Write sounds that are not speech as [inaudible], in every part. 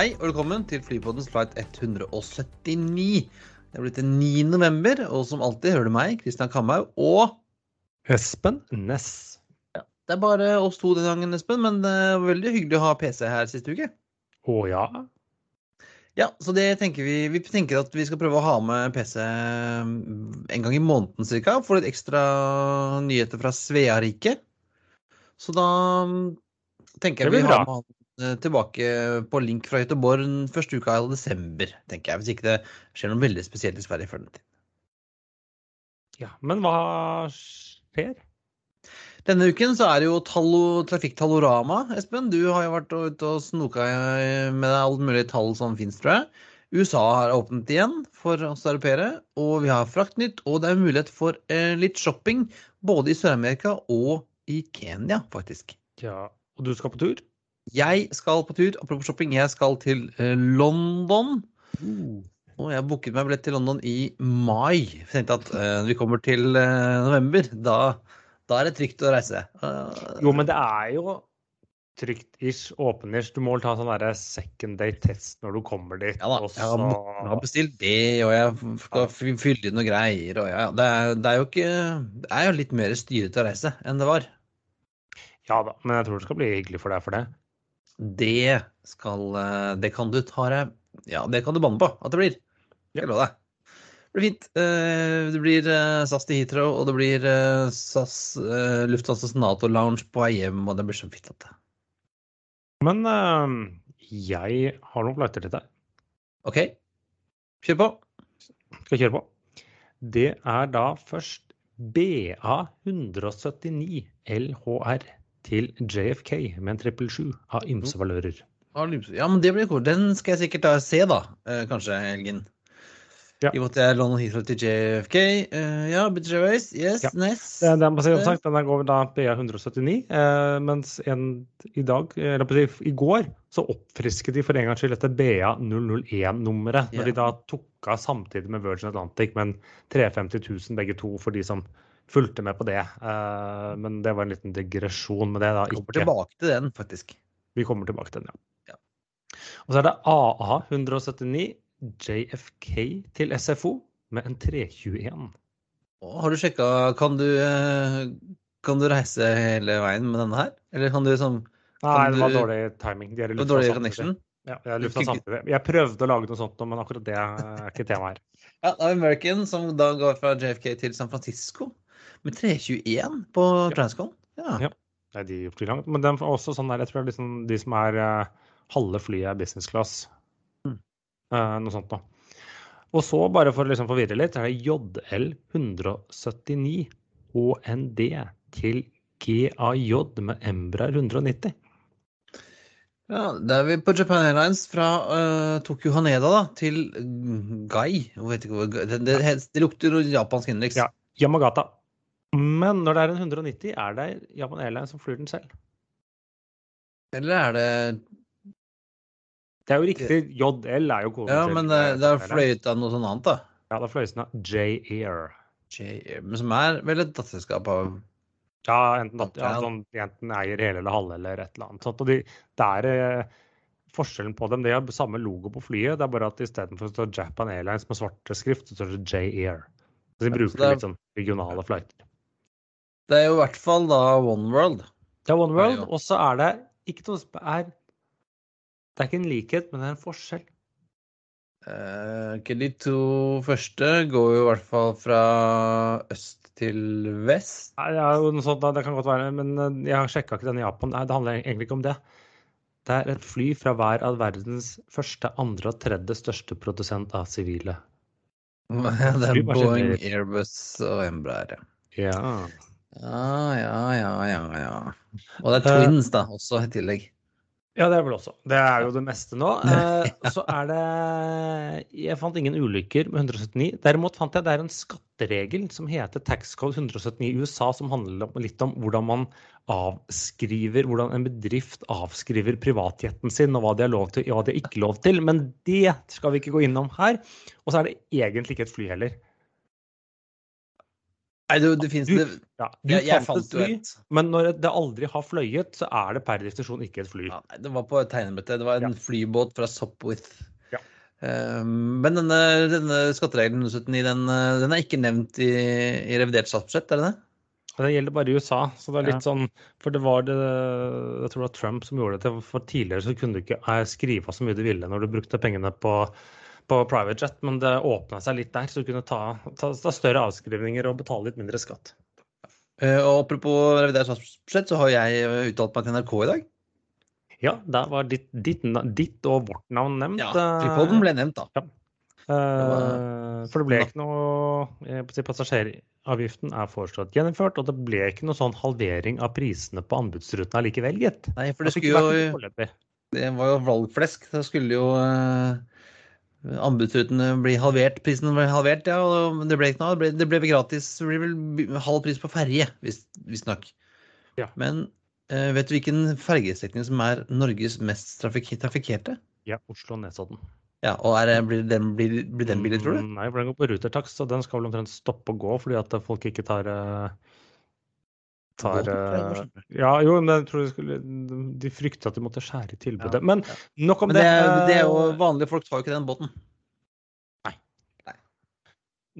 Hei og velkommen til Flypoddens flight 179. Det er blitt den 9. november, og som alltid hører du meg, Kristian Kamhaug, og Espen Ness. Det er bare oss to denne gangen, Espen, men det var veldig hyggelig å ha PC her siste uke. Å ja. Ja, så det tenker vi Vi tenker at vi skal prøve å ha med PC en gang i måneden ca. Få litt ekstra nyheter fra Sveariket. Så da tenker jeg vi har med han eh, tilbake på link fra Göteborg første uka i desember, tenker jeg. Hvis ikke det skjer noe veldig spesielt i Sverige før den tid. ja. Men hva skjer? Denne uken så er det jo tallo, trafikktallorama, Espen. Du har jo vært ute og snoka med alt mulig tall som finnes, tror jeg. USA har åpnet igjen for oss europeere, og vi har Fraktnytt, og det er mulighet for eh, litt shopping både i Sør-Amerika og i Kenya, faktisk. Ja. Og du skal på tur? Jeg skal på tur, apropos shopping, jeg skal til eh, London. Og jeg booket meg billett til London i mai. Jeg tenkte at eh, når vi kommer til eh, november, da, da er det trygt å reise. Jo, men det er jo trygt-ish, åpen-ish. Du må vel ta sånn derre second day test når du kommer dit. Ja da, jeg har, jeg har bestilt det, og jeg skal fy- fylle inn noen greier. Og ja, ja. det, er, det er jo ikke Det er jo litt mer styrete å reise enn det var. Ja da, men jeg tror det skal bli hyggelig for deg for det. Det skal eh, Det kan du ta deg Ja, det kan du banne på at det blir. Jeg lover deg. Det blir fint. Eh, Det blir eh, SAS til Heathrow, og det blir SAS Lufthansas Nato-lounge på vei hjem, og det blir så fint. at det. Men jeg har noen flighter til deg. OK, kjør på. Skal kjøre på? Det er da først BA179 LHR til JFK med en 777 av ymse valører. Ja, men det blir cool. Den skal jeg sikkert da se, da. eh, Kanskje helgen. Ja. I og med at jeg er London Heathrow til JFK. Uh, ja, British Airways. Yes, Ja. nice. Det, den, å som sagt, den går da BA179, eh, mens en i dag, eller i går, så oppfrisket de for en gangs skyld dette BA001-nummeret, Ja. når de da tok av samtidig med Virgin Atlantic, men 350 000 begge to for de som fulgte med på det. Eh, men det var en liten digresjon med det. da, Vi kommer tilbake til den, faktisk. Vi kommer tilbake til den, Ja. ja. Og så er det AA179 JFK til SFO med en 321. Å, Har du sjekka Kan du eh, Kan du reise hele veien med denne her? Eller kan du liksom Nei, det var dårlig timing. De er dårlig connection? Ja, jeg, jeg prøvde å lage noe sånt, men akkurat det er ikke tema her. [laughs] Ja, det er American som da går fra JFK til San Francisco med 321 på Ja. Transcon. Ja. Ja. Nei, de flyr langt. Men den er også sånn der, jeg tror det er liksom de som er eh, halve flyet er business class. Mm. Eh, noe sånt noe. Og så, bare for å liksom forvirre litt, så er det JL 179 HND til GAJ med Embra 190. Ja, da er vi på Japan Airlines fra uh, Tokyo Haneda da, til Gai. Jeg vet ikke hvor, det, det, det lukter japansk innenriks. Ja. Yamagata. Men når det er en 190, er det Japan Airlines som flyr den selv. Eller er det Det er jo riktig. JL er jo koden Ja, men det, er fløyet av noe sånt annet, da. Ja, da fløyes den av J-Air. J- Men som er vel et datterselskap av Ja, enten, datter, ja, sånn, enten eier hele eller halve eller et eller annet. Sånn, Og de, det er eh, forskjellen på dem. De har samme logo på flyet, det er bare at istedenfor å stå Japan Airlines med svarte skrift, så står det J-Air. Så de Ja, så bruker er- litt sånn regionale flighter. Det er jo i hvert fall da One World. Det er One World, ja. og så er det ikke noe som er Det er ikke en likhet, men det er en forskjell. Eh, de to første går jo i hvert fall fra øst til vest. Nei, noe sånt, det kan godt være, men eh, jeg har sjekka ikke den i Japan. Nei, det handler egentlig ikke om det. Det er et fly fra hver av verdens første, andre og tredje største produsent av sivile. [laughs] det er Boeing, Airbus og Embraer. ja. Ja. Ja, ja, ja, ja. Og det er Eh. twins, da, også i tillegg. Ja, det er vel også. Det er jo det meste nå. [laughs] Eh, så er det Jeg fant ingen ulykker med 179. Derimot fant jeg det er en skatteregel som heter tax code 179 i USA, som handler litt om hvordan man avskriver Hvordan en bedrift avskriver privatjetten sin, og hva de har lov til og hva de har ikke lov til. Men det skal vi ikke gå innom her. Og så er det egentlig ikke et fly heller. Nei, det, det finnes Du- det Ja, du Jeg, jeg fant et fly, et. men når det aldri har fløyet, så er det per definisjon ikke et fly. Ja, det var på tegnebrettet. Det var en Ja. flybåt fra Sopwith. Ja. Um, men denne, denne skatteregelen 179, den, uh, den er ikke nevnt i, i revidert statsbudsjett, er det det? Det gjelder bare i USA. så det er litt sånn, For det var det Jeg tror det var Trump som gjorde det. For tidligere så kunne du ikke eh, skrive så mye du ville når du brukte pengene på, på private jet, men det åpna seg litt der, så du kunne ta, ta, ta større avskrivninger og betale litt mindre skatt. Uh, og apropos revidert statsbudsjett, så har jeg uh, uttalt meg til NRK i dag. Ja, der var ditt, ditt, ditt og vårt navn nevnt. Ja, tripoden ble nevnt, da. eh, for det ble ikke noe eh, Passasjeravgiften er foreslått gjennomført, og det ble ikke noe sånn halvering av prisene på anbudsrutene allikevel, gitt. Nei, for det har skulle jo. Det var jo valgflesk. Det skulle jo uh, anbudsrutene blir halvert. Prisen ble halvert, ja. Og det ble ikke noe. Det ble, det ble gratis. Det blir vel halv pris på ferje, visstnok. Ja. Men eh, vet du hvilken fergestrekning som er Norges mest trafik trafikkerte? Ja, Oslo-Nesodden. Ja, og er, blir, den, blir, blir den billig, tror du? Mm, Nei, for den går på rutertakst, så den skal vel omtrent stoppe å gå fordi at folk ikke tar eh, tar ja, eh. Ja, jo, men jeg tror de, skulle, de frykter at de måtte skjære i tilbudet. Ja, Men ja. nok om Men det det. det er jo eh, vanlige folk tar jo ikke den båten. Nei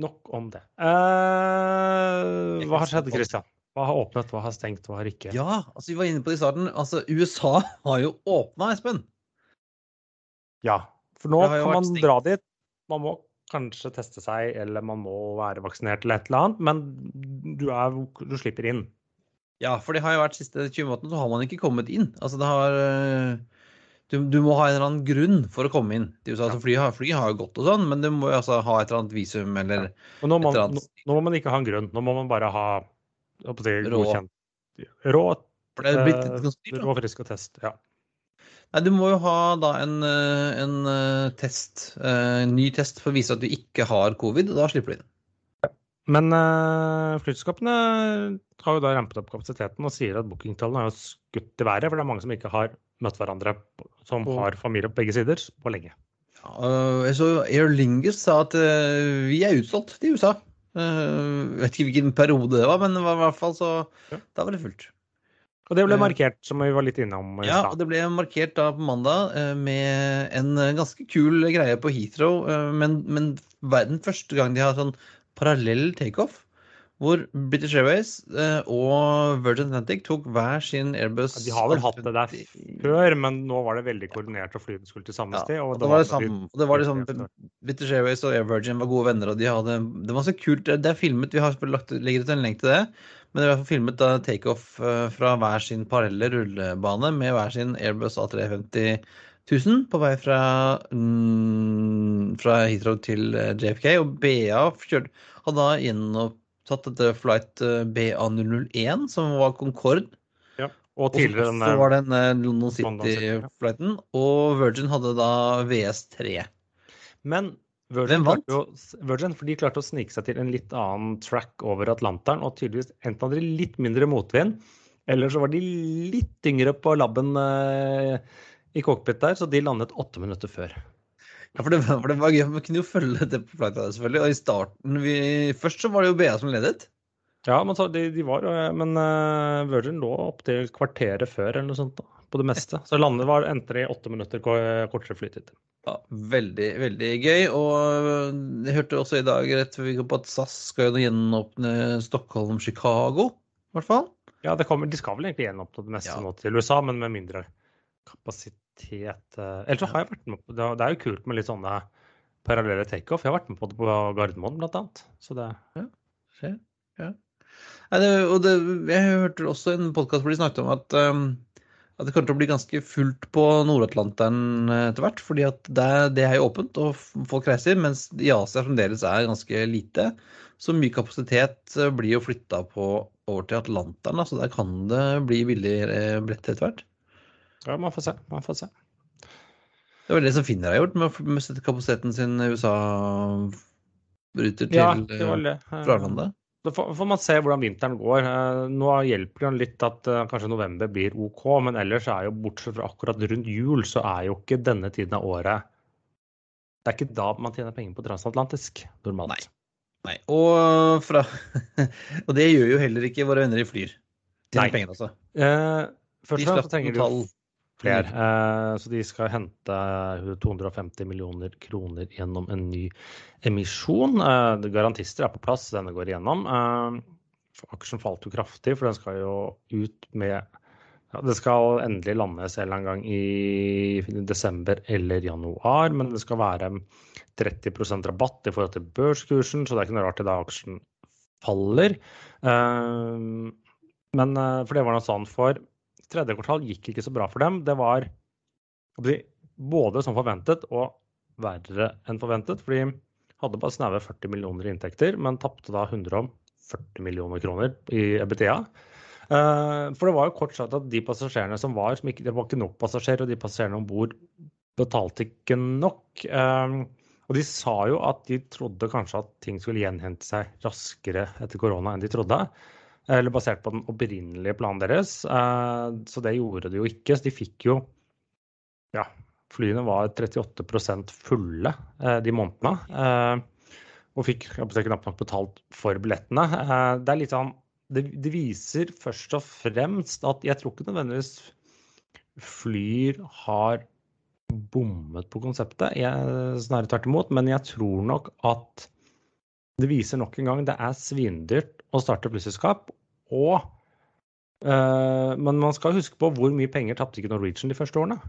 Nok om det. Eh, hva har skjedd, Christian? Hva har åpnet, hva har stengt, hva har ikke? Ja, altså vi var inne på det i starten. Altså, USA [laughs] har jo åpna, Espen. Ja, for nå kan man dra dit. Man må kanskje teste seg, eller man må være vaksinert eller et eller annet, men du, er, du slipper inn. Ja, for det har jo vært siste 20 månedene, så har man ikke kommet inn. Altså det har øh, du, du må ha en eller annen grunn for å komme inn til USA. Altså, fly, fly har jo gått og sånn, men du må jo altså ha et eller annet visum eller ja. nå, må man, nå, nå må man ikke ha en grunn. Nå må man bare ha si, Rå. godkjent Rå, det er blitt eh, ganske dyrt. rå frisk og test. Ja. Nei, du må jo ha da en, øh, en test, en ny test for å vise at du ikke har covid, og da slipper du inn. Men uh, flyselskapene har jo da rampet opp kapasiteten og sier at bookingtallene har jo skutt i været, for det er mange som ikke har møtt hverandre som Og- har familie på begge sider på lenge. Ja, øh, jeg så Air Lingus sa at uh, vi er utsolgt til USA. Uh, vet ikke hvilken periode det var, men det var i hvert fall så Ja. Da var det fullt. Og det ble markert, som vi var litt innom i Ja, og det ble markert da på mandag med en ganske kul greie på Heathrow, men, men verden første gang de har sånn parallell takeoff, hvor British Airways eh, og Virgin Atlantic tok hver sin Airbus De har vel hatt det der før, men nå var det veldig koordinert og flyene skulle til samme sted. og det var det samme. Det var liksom British Airways og Air Virgin var gode venner, og de hadde Det var så kult. Det er filmet, vi har lagt, legger ut en lenk til det. Men det er i hvert fall filmet takeoff eh, fra hver sin parallelle rullebane med hver sin Airbus A350 1000 på vei fra, mm, fra Heathrow til eh, JFK. Og BA kjørte, hadde da gjenopptatt dette flight eh, BA001, som var Concorde. Ja. Og tidligere så var den den eh, London ja. City-flighten. Og Virgin hadde da VS3. Men Virgin, jo, Virgin for de klarte å snike seg til en litt annen track over Atlanteren, og tydeligvis enten hadde de litt mindre motvind, eller så var de litt yngre på labben eh, i cockpit der, så de landet åtte minutter før. Ja, for det, var- for det var gøy. Vi kunne jo følge det på flighta, selvfølgelig. Og i starten vi, Først så var det jo BA som ledet. Ja, men, så, de, de var, eh, men uh, Virgin lå opptil kvarteret før eller noe sånt da, på det meste. Så landet var endte i åtte minutter kortere flytid. Ja, veldig, veldig gøy. Og jeg hørte også i dag rett før vi kom på at SAS skal jo gjenåpne Stockholm-Chicago, i hvert fall. Ja, det kommer, de skal vel egentlig gjenåpne det meste Ja. nå til USA, men med mindre kapasitet. Eh. Ellers så har jeg vært med på det. Er jo kult med litt sånne parallelle takeoff. Jeg har vært med på det på Gardermoen, blant annet. Så det Se, ja. Nei, det, og det, jeg hørte også en podkast hvor de snakket om at, um, at det kommer til å bli ganske fullt på Nord-Atlanteren eh, etter hvert. fordi at det, det er jo åpent, og folk reiser. Mens i Asia fremdeles er ganske lite. Så mye kapasitet blir jo flytta over til Atlanteren. Så der kan det bli billigere billett etter hvert. Ja, man får se. Man får se. Det var det som Finner har gjort, med å sette kapasiteten sin USA-bryter til Ja, det var det. fra landet. Så får, man se hvordan vinteren går. Eh, Nå hjelper det litt at eh, kanskje november blir OK, men ellers er jo bortsett fra akkurat rundt jul, så er jo ikke denne tiden av året Det er ikke da man tjener penger på transatlantisk normalt. Nei. Nei. Og, fra, [laughs] og det gjør jo heller ikke våre venner i Flyr. Tjener penger, altså. Eh, først og fremst trenger tall. Flere. Eh, så de skal hente 250 millioner kroner gjennom en ny emisjon. Eh, garantister er på plass, denne går igjennom. Eh, aksjen falt jo kraftig, for den skal jo ut med ja, Det skal endelig landes en eller annen gang i desember eller januar, men det skal være 30% rabatt i forhold til børskursen, så det er ikke noe rart da aksjen faller. Eh, men eh, for det var noe sånn for tredje kvartal gikk ikke så bra for dem. Det var både som forventet og verre enn forventet. For de hadde bare snaue 40 millioner i inntekter, men tapte da 140 millioner kroner i EBTA. Eh, For det var jo kort sagt at de passasjerene som var, som ikke, det var ikke nok passasjerer, og de passasjerene om bord betalte ikke nok. Eh, Og de sa jo at de trodde kanskje at ting skulle gjenhente seg raskere etter korona enn de trodde. Eller basert på den opprinnelige planen deres. Eh, Så det gjorde de jo ikke. Så de fikk jo Ja, flyene var 38% fulle eh, de månedene. eh, Og fikk knapt nok betalt for billettene. Eh, Det er litt sånn det, det viser først og fremst at jeg tror ikke nødvendigvis Flyr har bommet på konseptet, jeg, snarere tvert imot. Men jeg tror nok at det viser nok en gang det er svindyrt å starte plusselskap. Og eh, Men man skal huske på hvor mye penger tapte ikke Norwegian de første årene.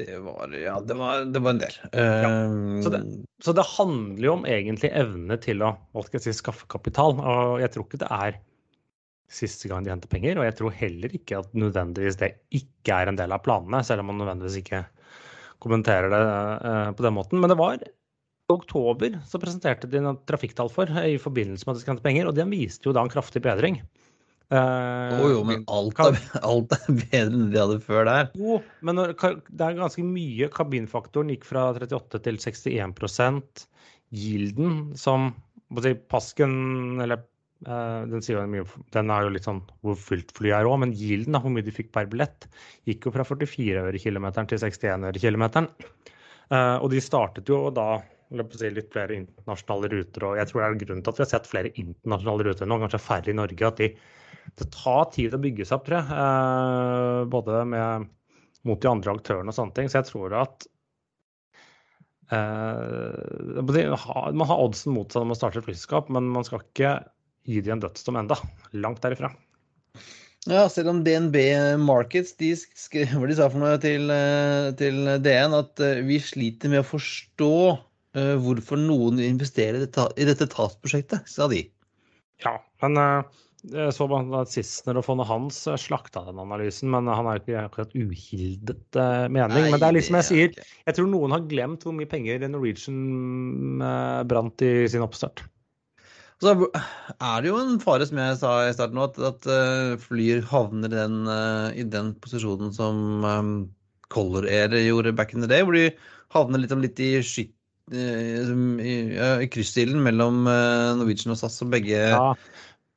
Det var, ja, det var, det var en del. Ja. så det- Så det handler jo om egentlig evne til å hva skal jeg si, skaffe kapital. Og jeg tror ikke det er siste gang de henter penger. Og jeg tror heller ikke at nødvendigvis det ikke er en del av planene, selv om man nødvendigvis ikke kommenterer det eh, på den måten. Men det var oktober så presenterte de noen trafikktall for eh, i forbindelse med at de skulle hente penger, og den viste jo da en kraftig bedring. Å Jo, jo, men alt er, [laughs] alt er bedre enn de hadde før der. Jo, men når, det er ganske mye. Kabinfaktoren gikk fra 38 til 61% Gilden, som si, Pasken eller uh, den, sier jo mye, den er jo litt sånn hvor fylt flyet er òg, men Gilden, hvor mye de fikk per billett, gikk jo fra 44 øre kilometeren til 61 øre kilometeren. Uh, og de startet jo da si, litt flere internasjonale ruter. Og jeg tror det er grunnen til at vi har sett flere internasjonale ruter nå, kanskje færre i Norge. at de, Det tar tid å bygge seg opp, tror jeg. eh, både med, mot de andre aktørene og sånne ting. Så jeg tror at eh, Man har oddsen mot seg når man starter et flyselskap, men man skal ikke gi dem en dødsdom enda. Langt derifra. Ja, selv om DNB Markets de skrev de sa for noe til, eh, til DN, at eh, vi sliter med å forstå eh, hvorfor noen investerer i dette, tapsprosjektet, sa de. Ja, men eh, jeg så at Sissener og fondet hans eh, slakta den analysen, men han er jo ikke akkurat uhildet mening. men det er liksom jeg sier, er jeg tror noen har glemt hvor mye penger Norwegian brant i sin oppstart. Så er det jo en fare, som jeg sa i starten, at, at flyer havner den, i den posisjonen som um, Color Air gjorde back in the day, hvor de havner litt, litt i skytt eh, kryssilden mellom eh, Norwegian og SAS, som begge Ja,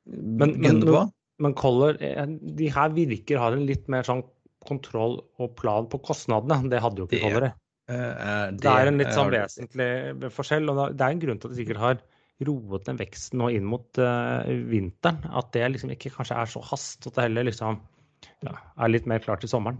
men- men, på. men Color, eh, de her virker har en litt mer sånn kontroll og plan på kostnadene. Det hadde jo ikke Color. Det, Det er en litt sånn vesentlig forskjell. og det er en grunn til at de sikkert har roet den veksten nå inn mot uh, vinteren. At det liksom ikke kanskje er så hast, at det heller, liksom ja, er litt mer klart til sommeren.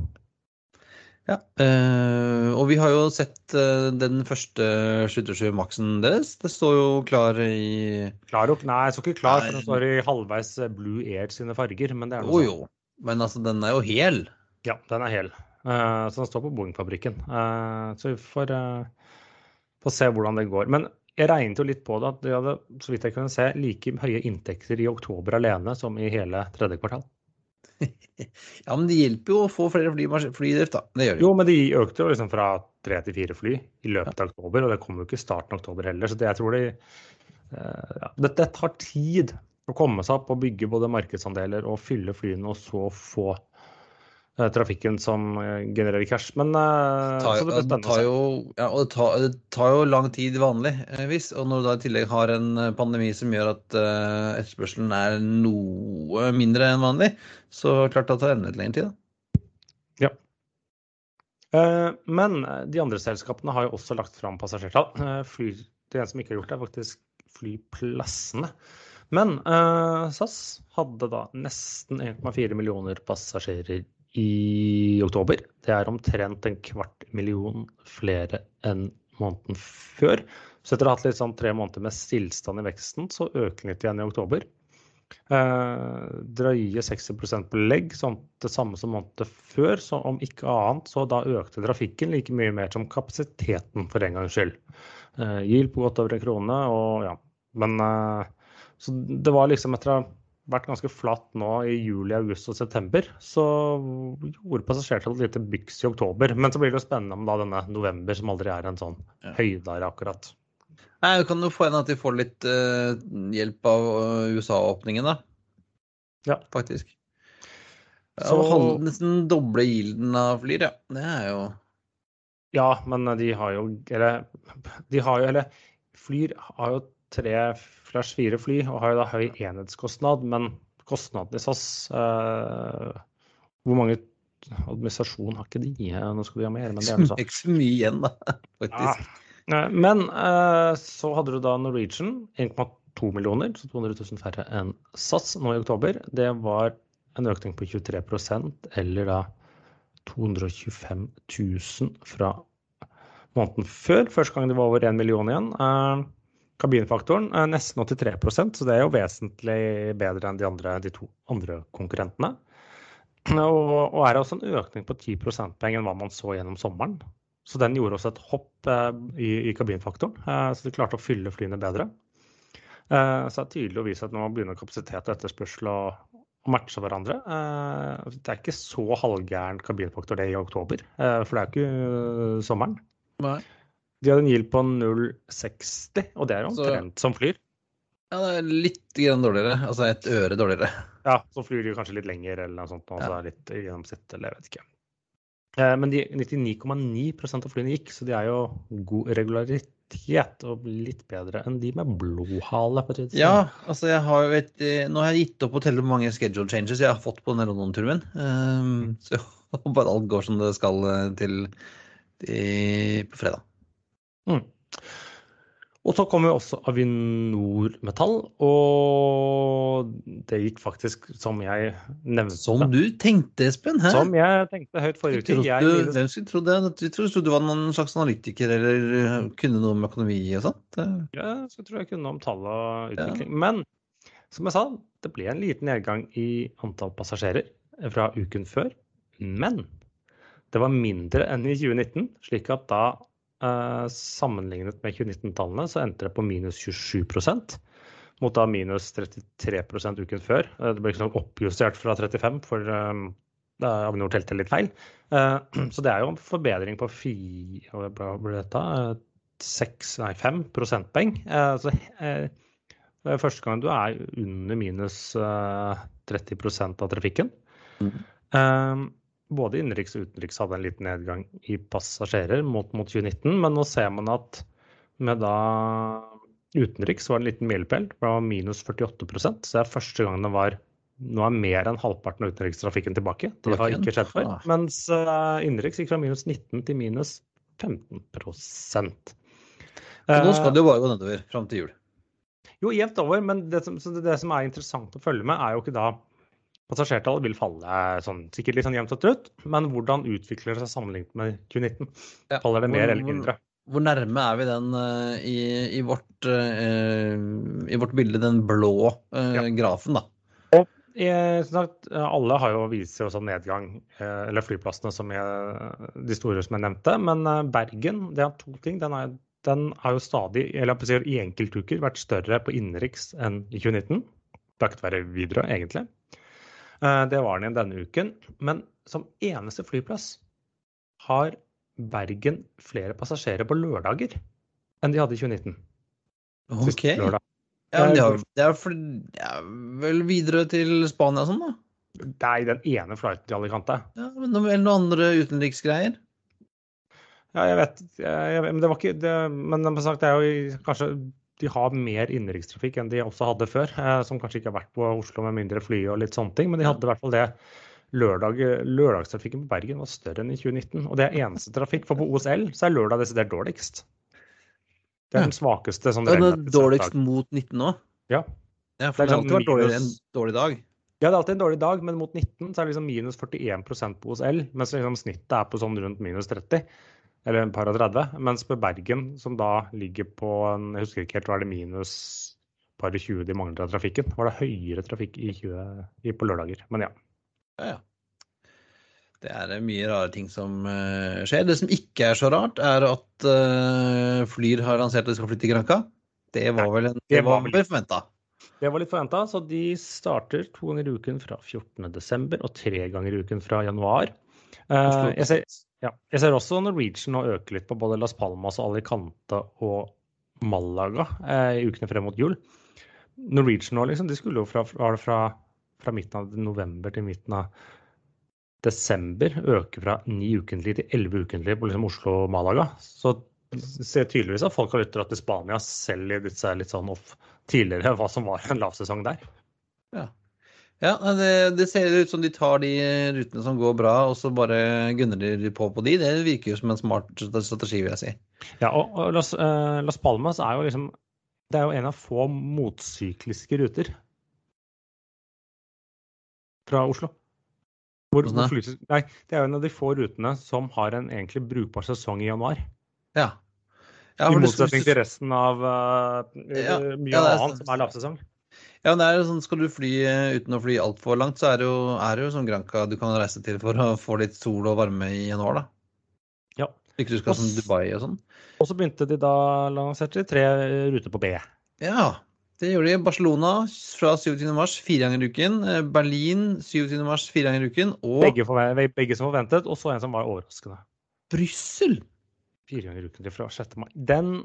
Ja, eh, og vi har jo sett eh, den første 727 Maxen deres. Det står jo klar i Klar opp? Nei, jeg står ikke klar, for den står i halvveis eh, Blue Air sine farger. Men det er Jo, sånn. jo. Men altså, den er jo hel. Ja, den er hel. Eh, så den står på Boeing-fabrikken. Eh, så vi får, uh, får se hvordan det går. Men jeg regnet jo litt på det at de hadde, så vidt jeg kunne se, like høye inntekter i oktober alene som i hele tredje kvartal. Ja, men det hjelper jo å få flere fly, flydrift, da. Det gjør det jo. Men de økte jo liksom fra tre til fire fly i løpet av oktober, og det kommer jo ikke i starten av oktober heller. Så det, jeg tror de eh, ja, det, tar tid å komme seg opp og bygge både markedsandeler og fylle flyene, og så få trafikken som eh, genererer cash. Men eh, tar, så det blir spennende å tar se. jo, ja, og det tar, det tar jo lang tid vanligvis. Og når du da i tillegg har en eh, pandemi som gjør at uh, etterspørselen er noe mindre enn vanlig, så klart det tar enda litt lengre tid. da. Eh, Men eh, de andre selskapene har jo også lagt fram passasjertall. Uh, Fly, det eneste som ikke har gjort det, er faktisk flyplassene. Men eh, SAS hadde da nesten 1,4 millioner passasjerer i oktober. Det er omtrent en kvart million flere enn måneden før. Så etter å ha hatt litt sånn tre måneder med stillstand i veksten, så øker litt igjen i oktober. Eh, drøye 60% belegg, sånn det samme som måneden før. Så om ikke annet, så da økte trafikken like mye mer som kapasiteten for en gangs skyld. Eh, Gild på godt over en krone, og ja. Men eh, Så det var liksom etter å vært ganske flatt nå i juli, august og september, så gjorde passasjertallet et lite byks i oktober. Men så blir det jo spennende om da denne november, som aldri er en sånn Ja. høydare akkurat. Nei, Det kan jo få en at de får litt uh, hjelp av eh, USA-åpningen, da. Ja. Faktisk. Så- og halv- nesten doble gilden av Flyr, ja. Det er jo Ja, men de har jo Eller de har jo Eller Flyr har jo tre slash fire fly og har jo da høy enhetskostnad, men kostnaden i SAS eh, Hvor mange administrasjon har ikke de? Eh, Nå skal vi ha mer, men det er [laughs] ikke så mye igjen, da. [laughs] Faktisk. Ja. Men eh, så hadde du da Norwegian, 1,2 millioner, så 200 000 færre enn SAS nå i oktober. Det var en økning på 23% eller da 225 000 fra måneden før. Første gang det var over 1 million igjen. Eh, Kabinfaktoren er nesten 83% så det er jo vesentlig bedre enn de, andre, de to andre konkurrentene. Og, og er også en økning på 10 prosentpoeng enn hva man så gjennom sommeren. Så den gjorde også et hopp eh, i, i kabinfaktoren, eh, så de klarte å fylle flyene bedre. Eh, så det er tydelig å vise at nå begynner kapasitet og etterspørsel å, å matche hverandre. Det er ikke så halvgæren kabinfaktor det i oktober, for det er jo ikke sommeren. Nei. De hadde en gild på 0,60, og det er jo Så- omtrent som flyr. Ja, det er litt grann dårligere. Altså et øre dårligere. Ja, så flyr de kanskje litt lenger eller noe sånt, og så Ja. litt gjennomsnitt, eller jeg vet ikke. Eh, Men 99,9% av flyene gikk, så de er jo god regularitet og litt bedre enn de med blodhale. sånn. Ja, altså jeg har jo et, eh, Nå har jeg gitt opp å telle hvor mange schedule changes jeg har fått på denne London-turen. Um, [laughs] så jeg håper alt går som det skal eh, til, til på fredag. Mm. Og så kommer jo også Avinor Metall, og det gikk faktisk som jeg nevnte. Som du tenkte, Espen? Hæ? Som jeg tenkte høyt forrige uke. Jeg hvem skulle trodd det? Vi trodde du var noen slags analytiker eller eh, kunne noe om økonomi og sånt. Eh, Ja, så tror jeg kunne noe om tall og utvikling. Men som jeg sa, det ble en liten nedgang i antall passasjerer fra uken før. Men det var mindre enn i 2019, slik at da sammenlignet med 2019-tallene så endte det på minus 27% mot da minus 33% uken før. Eh, Det ble ikke sånn oppjustert fra 35, for um, Avinor telte litt feil. Uh, [clears throat] Så det er jo en forbedring på fi, Hva ble dette? Eh, seks, nei, fem prosentpoeng. Uh, Så uh, første gang du er under minus eh, 30% av trafikken. Mhm. Eh, Både innenriks og utenriks hadde en liten nedgang i passasjerer mot, mot 2019, men nå ser man at med da utenriks var det en liten milepæl. Det var minus 48% så det er første gang det var nå er mer enn halvparten av utenrikstrafikken tilbake. Det har ikke skjedd før. Mens uh, innenriks gikk fra minus 19 til minus 15 men nå skal Eh, det jo bare gå nedover fram til jul. jo, jevnt over, men det som, det som er interessant å følge med, er jo ikke da Passasjertallet vil falle sånn, sikkert litt sånn jevnt og trutt, men hvordan utvikler det seg sammenlignet med 2019? Ja. Faller det mer eller mindre? Hvor nærme er vi den uh, i, i, vårt, uh, i vårt bilde, den blå uh, Ja. grafen, da? Eh, som sagt, eh, alle har jo vist seg også nedgang, eh, eller flyplassene som jeg, de store som jeg nevnte. Men eh, Bergen, det er to ting. Den er, den har jo stadig, eller jeg i enkeltuker, vært større på innenriks enn i 2019. Takket være Widerøe, egentlig. Eh, Det var den igjen denne uken. Men som eneste flyplass har Bergen flere passasjerer på lørdager enn de hadde i 2019. Sist Ok. Ja, men de har, det er for, ja, vel videre til Spania og sånn, da? Det er den ene flighten til Alicante. Ja, men eller noen andre utenriksgreier? Ja, jeg vet jeg, Men det var ikke det, Men som sagt, det er jo kanskje de har mer innenrikstrafikk enn de også hadde før. Eh, som kanskje ikke har vært på Oslo med mindre fly og litt sånne ting. Men de hadde i hvert fall det. Lørdag, lørdagstrafikken på Bergen var større enn i 2019. Og det er eneste trafikk. For på OSL så er lørdag desidert dårligst. Det er den svakeste sånn Ja, det relativt dårligst mot 19 nå? Ja. Ja, for Det har alltid vært sånn dårligere enn dårlig dag. Ja, det er alltid en dårlig dag, men mot 19 så er det liksom minus 41% på OSL. Mens liksom snittet er på sånn rundt minus 30. Eller en par og 30. Mens på Bergen, som da ligger på en, Jeg husker ikke helt, hva er det minus par og 20 de mangler av trafikken? Var det høyere trafikk i 20, i, på lørdager? Men ja. Ja, ja. Det er eh, mye rare ting som eh, skjer. Det som ikke er så rart, er at uh, Flyr har lansert at de skal flytte til Granca. Det var vel en, det var var vel forventa. Det var litt forventa, så de starter to ganger i uken fra 14.12. og tre ganger i uken fra januar. Uh, jeg, ser, ja, jeg ser også Norwegian nå øke litt på både Las Palmas og Alicante og Malaga eh, i ukene frem mot jul. Norwegian nå, liksom, de skulle jo fra, fra, fra midten av november til midten av desember øke fra ni ukentlig til elleve ukentlig på liksom Oslo-Malaga. Så ser tydeligvis at folk har lyttet til Spania selv i litt sånn off tidligere hva som var en lavsesong der. Ja, ja det, det ser ut som de tar de rutene som går bra, og så bare gunner de på på de. Det virker jo som en smart strategi, vil jeg si. Ja, og, og Las, uh, Las Palmas er jo liksom Det er jo en av få motsykliske ruter fra Oslo. Hvor, hvor flyt, nei, det er jo en av de få rutene som har en egentlig brukbar sesong i januar. Ja. ja I motsetning til resten av uh, Ja, mye ja, er annet som er lavsesong. Ja, men det er jo sånn, Skal du fly eh, uten å fly altfor langt, så er det jo, er det jo sånn Granca du kan reise til for å få litt sol og varme i januar. da. Ja. Ikke du skal sånn Dubai og sånn. Og så begynte de da lanserte de tre ruter på B. Ja, det gjorde de. Barcelona fra 27. mars fire ganger i uken. Eh, Berlin 27. mars fire ganger i uken. Og Begge, forventet, begge som forventet, og så en som var overraskende. Brussel! Fire ganger i uken fra 6. mai. Den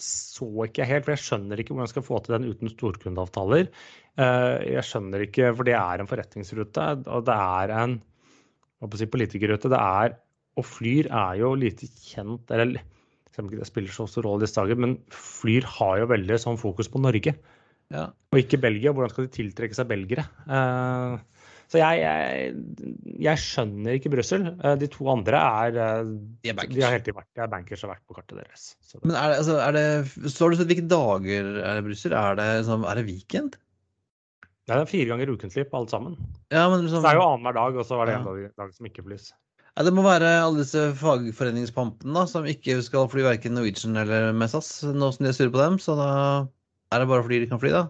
så ikke helt, for jeg skjønner ikke hvordan jeg skal få til den uten storkundeavtaler. Eh, Jeg skjønner ikke, for det er en forretningsrute, og det er en si, politikerrute. Det er, og Flyr er jo lite kjent, eller det spiller så stor rolle i disse dager, men Flyr har jo veldig sånn fokus på Norge, Ja. og ikke Belgia. Hvordan skal de tiltrekke seg belgere? Eh, Så jeg, jeg, jeg skjønner ikke Brussel. Eh, De to andre er eh, De er bankers. de har helt vært, de er bankers og vært på kartet deres. Så det, Men er det, altså, er det, så har du sett hvilke dager er det Brussel? Er det, liksom, er det weekend? det er fire ganger ukentlig på alt sammen. Ja, men Så liksom, det er jo annenhver dag, og så var det en Ja. dag, dag som ikke flys. ja, det må være alle disse fagforeningspampene da, som ikke skal fly verken Norwegian eller med SAS, nå som de er sure på dem. Så da er det bare fordi de kan fly, da.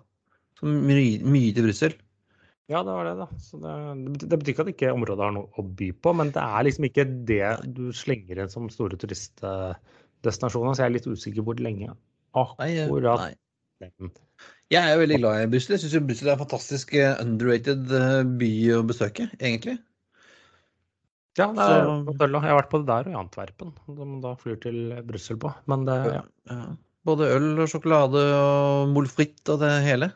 Så mye, mye til Brussel. Ja, det var det, da. Så det, det betyr- ikke at ikke området har noe å by på, men det er liksom ikke det du slenger inn som store turistdestinasjoner. Så jeg er litt usikker hvor lenge akkurat nei. nei. Jeg er jo veldig glad i Brussel. Jeg syns Brussel er en fantastisk eh, underrated eh, by å besøke, egentlig. Ja, det er Så-. Jeg har vært på det der og i Antwerpen, som da flyr til Brussel på. Men det, ja. Ja. Både øl og sjokolade og molfritt og det hele.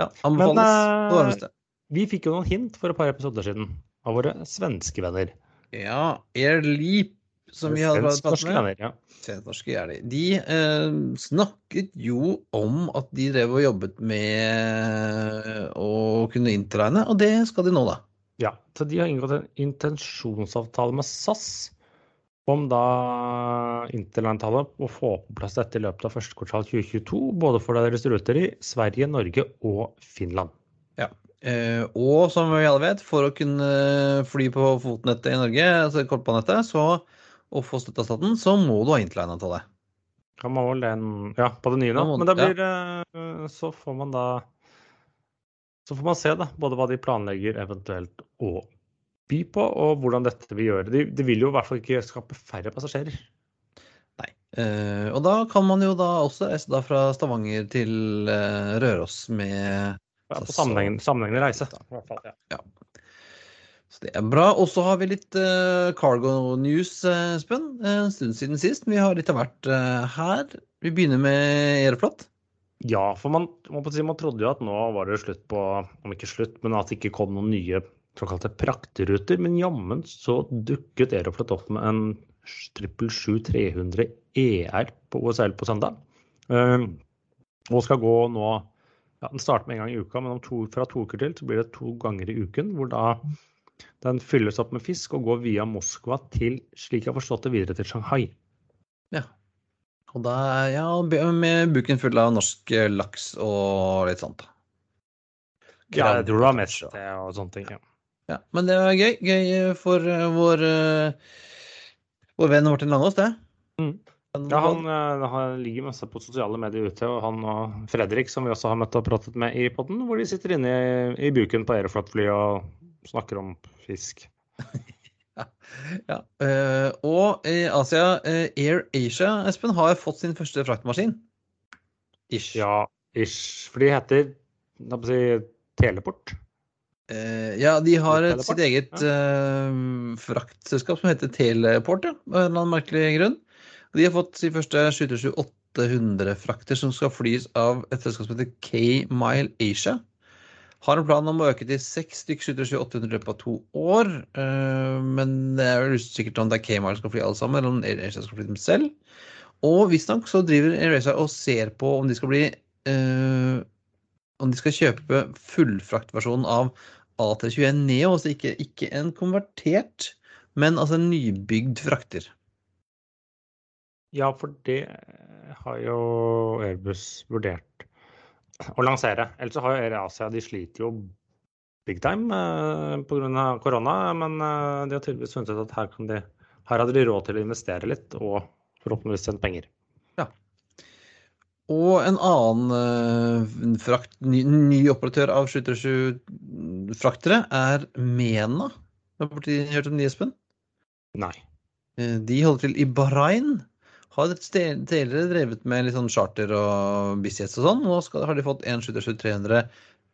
Ja. anbefales Men, på det varmeste. Vi fikk jo noen hint for et par episoder siden av våre svenske venner. Ja, Air Leap, som vi hadde pratet med. venner, ja. Svensk-norske er de. De eh, snakket jo om at de drev og jobbet med å kunne interregne, og det skal de nå, da. Ja, så de har inngått en intensjonsavtale med SAS om da interlandtallet å få på plass dette i løpet av første kvartal 2022, både for deres ruter i Sverige, Norge og Finland. Eh, og som vi alle vet, for å kunne fly på fotnettet i Norge, altså kortbanenettet, så å få støtte av staten, så må du ha interline-avtale. Kan man vel den Ja, på det nye nå. Men da blir ja. Så får man da Så får man se, da, både hva de planlegger eventuelt å by på, og hvordan dette vil gjøre. Det, de vil jo i hvert fall ikke skape færre passasjerer. Nei. Eh, og da kan man jo da også reise da fra Stavanger til eh, Røros med Ja, på sammenhengende, sammenhengende reise. i hvert fall, ja. Så det er bra. Og så har vi litt eh, cargo news, eh, Espen. Eh, en stund siden sist. Vi har litt av hvert eh, her. Vi begynner med Aeroflot. Ja, for man, man, si, man, trodde jo at nå var det slutt på Om ikke slutt, men at det ikke kom noen nye såkalte prakteruter, Men jammen så dukket Aeroflot opp med en 777-300 ER på OSL på søndag. Uh, og skal gå nå ja, Den starter med en gang i uka, men to, fra to uker til så blir det to ganger i uken. Hvor da den fylles opp med fisk og går via Moskva til, slik jeg har forstått det, videre til Shanghai. Ja. Og da, ja, med buken full av norsk laks og litt sånt. Ja, jeg tror det var mest det og sånne ting. Ja. Ja. Men det var gøy. Gøy for uh, vår, uh, vår venn Martin Langås, det. Mm. Ja, han, han, ligger masse på sosiale medier ute, og han og Fredrik, som vi også har møtt og pratet med i poden, hvor de sitter inne i, i buken på Aeroflot-fly og snakker om fisk. [laughs] ja. ja. Og i Asia, Air Asia, Espen, har fått sin første fraktmaskin. Ish. Ja, ish. For de heter si, Teleport. Uh, ja, de har et, sitt eget ja. fraktselskap som heter Teleport, ja, av en eller annen merkelig grunn. De har fått sin første 728-800-frakter som skal flys av et selskap som heter K-Mile Asia. Har en plan om å øke til seks stykker 7800 i løpet av to år. Uh, men det er vel usikkert om det er K-Mile som skal fly alle sammen, eller om AirAsia skal fly dem selv. Og visstnok så driver AirAsia og ser på om de skal bli uh, Om de skal kjøpe fullfraktversjonen av A321 Neo, altså ikke, ikke en konvertert, men altså en nybygd frakter. Ja, for det har jo Airbus vurdert å lansere. Ellers har jo Air Asia de sliter jo big time eh, pga. korona. Men eh, de har tydeligvis funnet ut at her, de, her hadde de råd til å investere litt, og forhåpentligvis tjent penger. Og en annen uh, frakt, ny, ny, operatør av 737-fraktere er Mena. Har du hørt om de, Espen? Nei. Uh, de holder til i Bahrain har tidligere drevet med litt sånn charter og business og sånn. Nå skal, har de fått en 737-300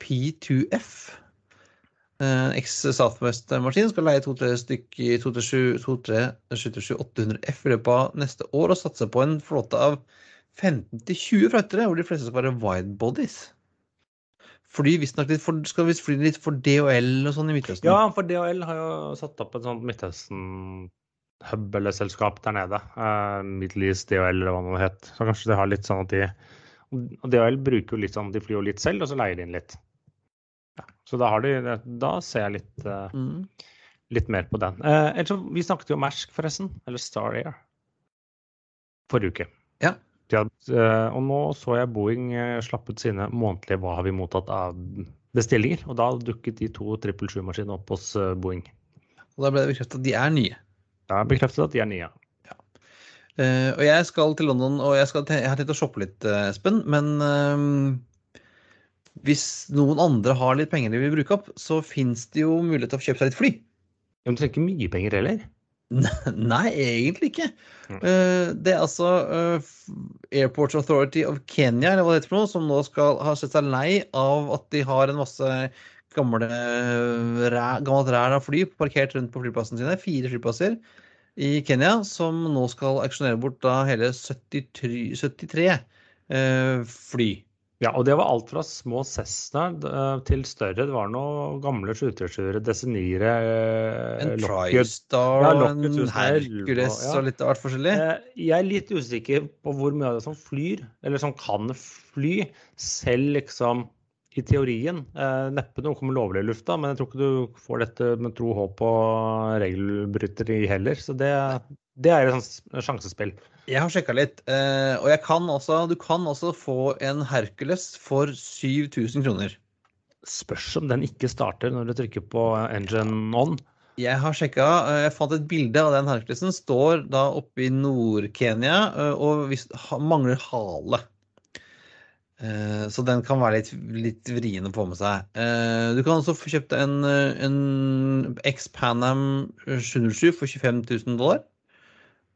P2F. Eh, X-Southwest-maskin skal leie to-tre stykker 777-800F i løpet av neste år og satse på en flåte av 15-20 fraktere, hvor de fleste skal være wide bodies. Fly visstnok litt for, skal fly litt for DHL og sånn i Midtøsten? Ja, for DHL har jo satt opp et sånt Midtøsten hub eller selskap der nede. Uh, Middle East DHL eller hva det het. Så kanskje de har litt sånn at de og DHL bruker jo litt sånn, de flyr jo litt selv, og så leier de inn litt. Ja, så da, har de, da ser jeg litt, uh, mm. litt mer på den. Uh, ellers, vi snakket jo om Mersk, forresten. Eller Star Air. Forrige uke. Ja. Ja uh, og nå så jeg Boeing slapp ut sine månedlige 'hva har vi mottatt av bestillinger'. Og da dukket de to 777-maskinene opp hos Boeing. Og da ble det bekreftet at de er nye. Ja, bekreftet at de er nye. Ja. Og jeg skal til London, og jeg, skal, jeg har tenkt å shoppe litt, Espen. Men uh, hvis noen andre har litt penger de vil bruke opp, så fins det jo mulighet til å kjøpe seg litt fly. Men du trenger ikke mye penger heller? Nei, egentlig ikke. Mm. det er altså Airports Authority of Kenya eller hva det heter for noe, som nå skal ha sett seg lei av at de har en masse gamle, gammelt ræl av fly parkert rundt på flyplassene sine. Fire flyplasser i Kenya som nå skal auksjonere bort da hele 73, 73 eh, fly. Ja, og det var alt fra små Cessna eh, til større. Det var noen gamle 737-ere, Desinire eh, En TriStar, ja, en Hercules og, ja. og litt av hvert forskjellig? Eh, jeg er litt usikker på hvor mye av det som flyr, eller som kan fly, selv liksom i teorien. Neppe noe kommer lovlig i lufta, men jeg tror ikke du får dette med tro, håp og regelbryteri heller. Så det, det er et sjansespill. Jeg har sjekka litt, eh, og kan også, du kan også få en Hercules for 7000 kroner. Spørs om den ikke starter når du trykker på engine on. Jeg har sjekka. Eh, jeg fant et bilde av den Herculesen. Står da oppe i Nord-Kenya eh, og mangler hale. Så den kan være litt, litt vrien å få med seg. Du kan også få kjøpt en, en X Panam 707 for 25 000 dollar.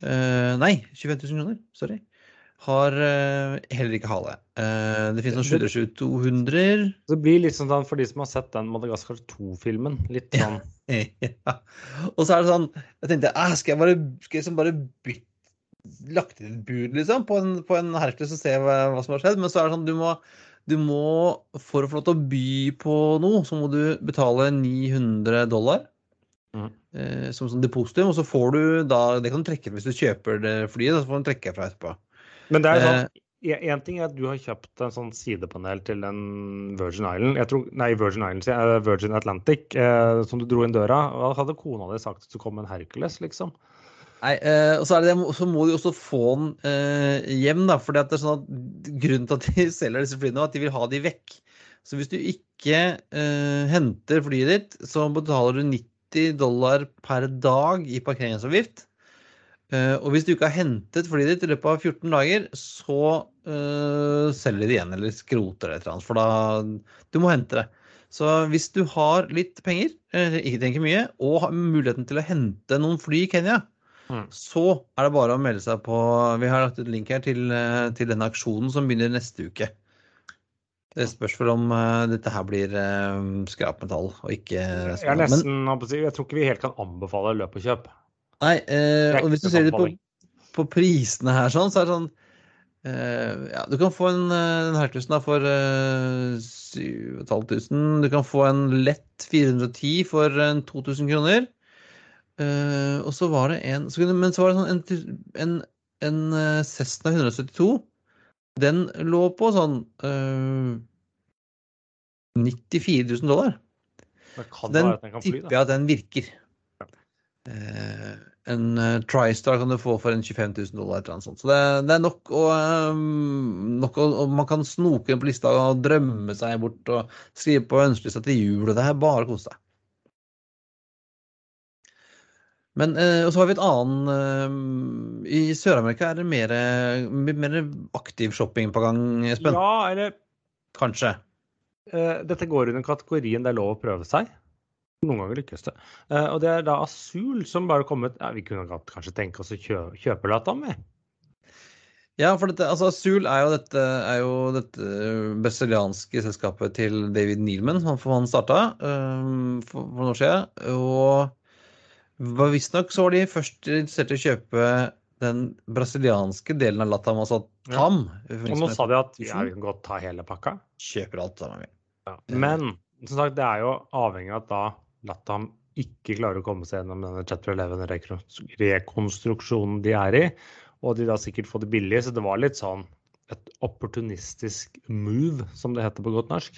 Eh, nei, 25 000 kroner. Sorry. Har heller ikke hale. Det finnes noen 7200-200. Det blir litt sånn for de som har sett den Madagaskar 2-filmen. Litt sånn [laughs] ja. Og så er det sånn Jeg tenkte skal jeg bare, skal jeg bare bytte lagt inn et bud, liksom, på en, på en Hercules og se hva, hva, som har skjedd. Men så er det sånn du må, du må For å få lov til å by på noe, så må du betale 900 dollar. Mm. Eh, som sånn depositum, og så får du da Det kan du trekke hvis du kjøper det flyet. Så får du trekke fra etterpå. Men det er sånn eh, Én ting er at du har kjøpt en sånn sidepanel til den Virgin Island, jeg tror, nei, Virgin Island, Virgin Atlantic, eh, som du dro inn døra. Hva hadde kona di sagt hvis du kom med en Hercules, liksom? Nei, eh, og så, det, så, må de også få den eh, hjem, da. For det er sånn at grunnen til at de [laughs] selger disse flyene, er at de vil ha de vekk. Så hvis du ikke eh, henter flyet ditt, så betaler du 90 dollar per dag i parkeringsavgift. Uh, og hvis du ikke har hentet flyet ditt i løpet av 14 dager, så uh, selger de det igjen eller skroter det et eller annet. For da Du må hente det. Så hvis du har litt penger, uh, ikke tenker mye, og har muligheten til å hente noen fly i Kenya, mm. så er det bare å melde seg på Vi har lagt ut link her til, til denne aksjonen som begynner neste uke. Det spørs vel om dette her blir skrapmetall og ikke Jeg, er nesten, Men, jeg tror ikke vi helt kan anbefale løp og kjøp. Nei, eh, og hvis du ser det på, på, prisene her, sånn, så er det sånn Ja, du kan få en, en Herculesen for eh, 7500. Du kan få en lett 410 for en 2000 kroner. Og så var det en så kunne, Men så var det sånn en, en, en Cessna 172. Den lå på sånn eh, 94 000 dollar. Den tipper jeg at den virker. Uh, en uh, TriStar kan du få for en 25 000 dollar. eller sånt. Så det, det er nok å, um, nok å og Man kan snoke inn på lista og drømme seg bort og skrive på ønskelista til jul. og Det er bare å kose seg. Men uh, og så har vi et annet uh, I Sør-Amerika er det mer, mer aktiv shopping på gang, Espen? Ja, eller Kanskje. dette går under kategorien det er lov å prøve seg. Noen ganger lykkes det. Og det er da Asul som bare kommet ja, Vi kunne kanskje tenke oss å kjø kjøpe Latam med. Ja, for dette, altså Asul er jo dette, er jo dette brasilianske selskapet til David Neilman, som han starta um, for, for noen år siden. Og visstnok så var de først interessert i å kjøpe den brasilianske delen av Latam, altså TAM. Ja. Og nå sa de at ja, vi kan godt ta hele pakka. Kjøper alt sammen. Ja. Men som sagt, det er jo avhengig av at da Latam ikke klarer å komme seg gjennom denne Chapter 11-rekonstruksjonen de er i. Og de da sikkert får det billig, så det var litt sånn et opportunistisk move, som det heter på godt norsk.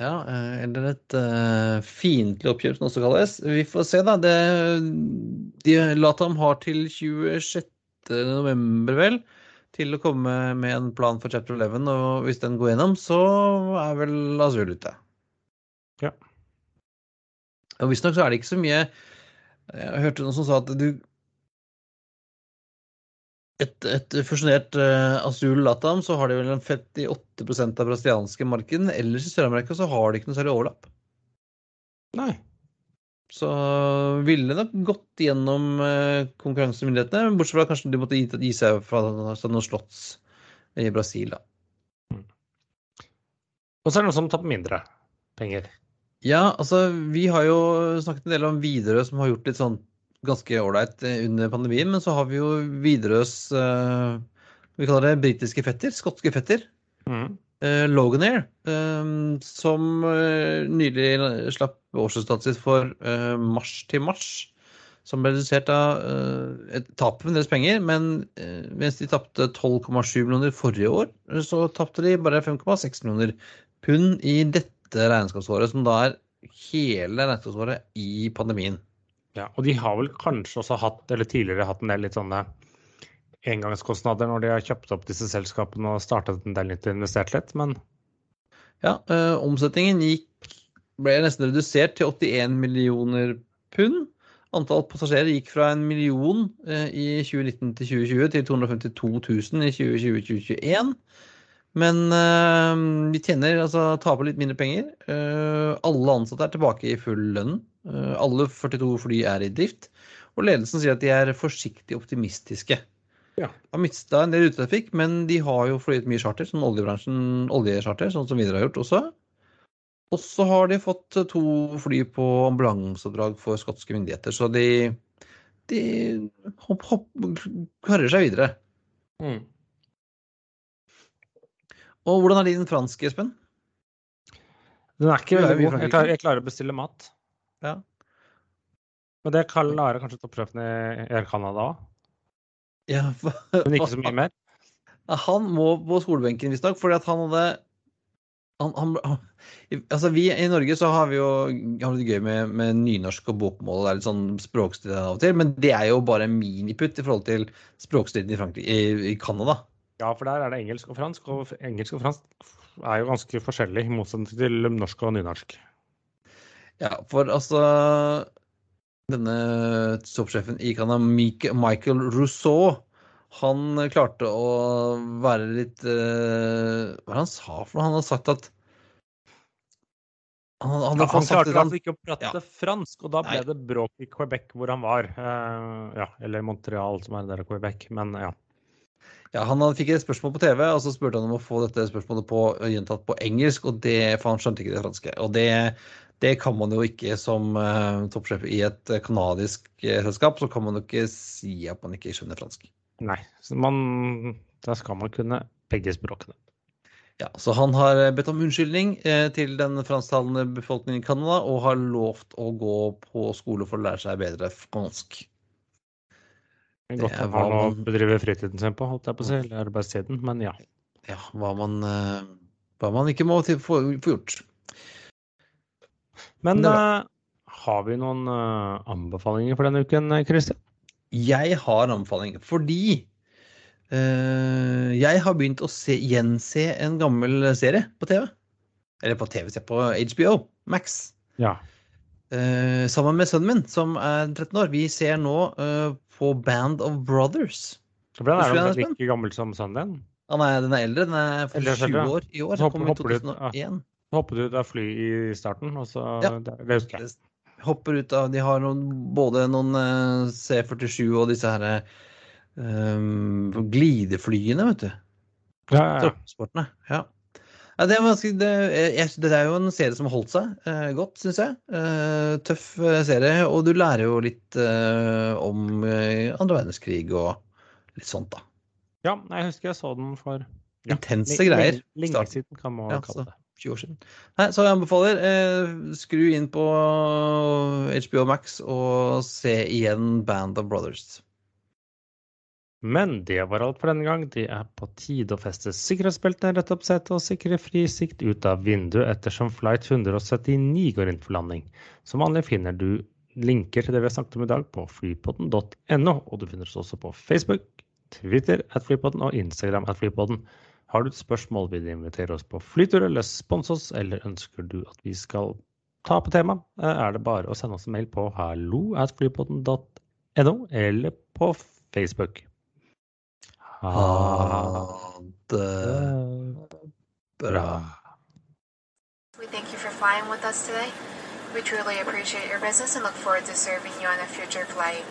Ja, eh, eller et uh, fiendtlig oppkjøp, som det også kalles. Vi får se, da. Det, de, Latam har til 26.11., vel, til å komme med en plan for Chapter 11. Og hvis den går gjennom, så er vel Azul ute. Ja. Og visstnok så er det ikke så mye Jeg hørte noen som sa at du et, et fusjonert uh, Azul Latam, så har de vel en 58% av brasilianske markedet. Ellers i Sør-Amerika så har de ikke noe særlig overlapp. Nei. Så ville nok gått gjennom uh, konkurransemyndighetene, bortsett fra kanskje de måtte gi, gi seg fra noen slotts i Brasil. da. Mm. Og så er det noen som tapper mindre penger. Ja, altså vi har jo snakket en del om Widerøe som har gjort litt sånn ganske ålreit eh, under pandemien. Men så har vi jo Widerøes uh, vi kaller det britiske fetter, skotske fetter. Mm. Uh, Loganair, uh, som nylig slapp årsresultatet sitt for mars til mars. Som ble redusert av et tap med deres penger. Men mens de tapte 12,7 millioner forrige år, så tapte de bare 5,6 millioner pund i dette dette regnskapsåret, som da er hele regnskapsåret i pandemien. Ja, og de har vel kanskje også hatt, eller tidligere hatt en del litt sånne engangskostnader når de har kjøpt opp disse selskapene og startet en del nytt og investert litt, men Ja, øh, omsetningen gikk, ble nesten redusert til 81 millioner pund. Antall passasjerer gikk fra en million øh, i 2019 til 2020 til 252 000 i 2020-2021. Men øh, vi tjener, altså taper litt mindre penger. Uh, alle ansatte er tilbake i full lønn. Uh, alle 42 fly er i drift. Og ledelsen sier at de er forsiktig optimistiske. Ja. Har mista en del utetrafikk, men de har jo flyet mye charter, som oljebransjen, oljecharter, sånn som Widerøe har gjort også. Og så har de fått to fly på ambulanseoppdrag for skotske myndigheter, så de, de hopp, hopp, karrer seg videre. Mm. Og hvordan er din fransk, Espen? Den er ikke veldig god. Jeg klarer, jeg klarer å bestille mat. Ja. Men det klarer kanskje toppsjefen i Air Canada òg. Ja, [laughs] Men ikke så mye mer. Han må på skolebenken visstnok, fordi at han hadde han, han, han, altså vi I Norge så har vi jo har det gøy med, med nynorsk og bokmål. og Det er litt sånn språkstrid av og til, men det er jo bare miniputt i forhold til språkstriden i Frankrike, i, i Canada. Ja, for der er det engelsk og fransk, og engelsk og fransk er jo ganske forskjellig, i motsetning til norsk og nynorsk. Ja, for altså Denne toppsjefen i Canada, Michael Rousseau, han klarte å være litt uh, Hva var det han sa for noe? Han hadde sagt at Han, han, Ja, han klarte altså ikke å prate Ja. fransk, og da ble Nei. det bråk i Quebec, hvor han var. Uh, ja, eller Montreal, som er der i Quebec. Men ja. Ja, Han fikk et spørsmål på TV, og så spurte han om å få dette spørsmålet på, gjentatt på engelsk, og det, for han skjønte ikke det franske. Og det, det kan man jo ikke som uh, toppsjef i et uh, kanadisk eh, selskap, så kan man jo ikke si at man ikke skjønner fransk. Nei. Så man, da skal man kunne begge språkene. Ja, Så han har bedt om unnskyldning eh, til den fransktalende befolkningen i Canada, og har lovt å gå på skole for å lære seg bedre fransk. Det er Godt han har noe å bedrive fritiden sin på, holdt jeg på å si, eller arbeidstiden, men ja. Ja, hva man, eh, hva man ikke må få gjort. Men eh, har vi noen uh, anbefalinger for denne uken, eh, Christian? Jeg har en anbefaling fordi uh, jeg har begynt å se, gjense en gammel serie på TV. Eller på TV, se på HBO Max. Ja. Sammen med sønnen min, som er 13 år. Vi ser nå på Band of Brothers. Så ble du den like gammel som sønnen din. Han er, den er eldre, den er for 20 år i år. Hopper- hopper du ut, ja. 2001. Så hoppet ut av fly i starten, og så Ja. det, det husker jeg. Hopper ut av De har noen, både noen eh, C-47 og disse her um, glideflyene, vet du. Ja, ja, ja. Ja. Ja, det, er ganske, det, jeg, det er jo en serie som har holdt seg eh, godt, syns jeg. Eh, tøff eh, serie, og du lærer jo litt eh, om eh, andre verdenskrig og litt sånt, da. ja, jeg husker jeg så den for ja, Intense greier. Lenge, siden, kan man Ja, kalle det. 20 år siden. Nei, så jeg anbefaler eh, skru inn på HBO Max og se igjen Band of Brothers. Men det var alt for denne gang. Det er på tide å feste sikkerhetsbeltene, rett opp setet og sikre fri sikt ut av vinduet ettersom flight 179 går inn for landing. Som vanlig finner du linker til det vi har snakket om i dag på flypodden.no, og du finner oss også på Facebook, Twitter at flypodden og Instagram at flypodden. Har du et spørsmål, vil du invitere oss på flytur eller spons oss, eller ønsker du at vi skal ta på tema, er det bare å sende oss en mail på halloatflypodden.no eller på Facebook. Ha det bra. We thank you for flying with us today. We truly appreciate your business and look forward to serving you on a future flight.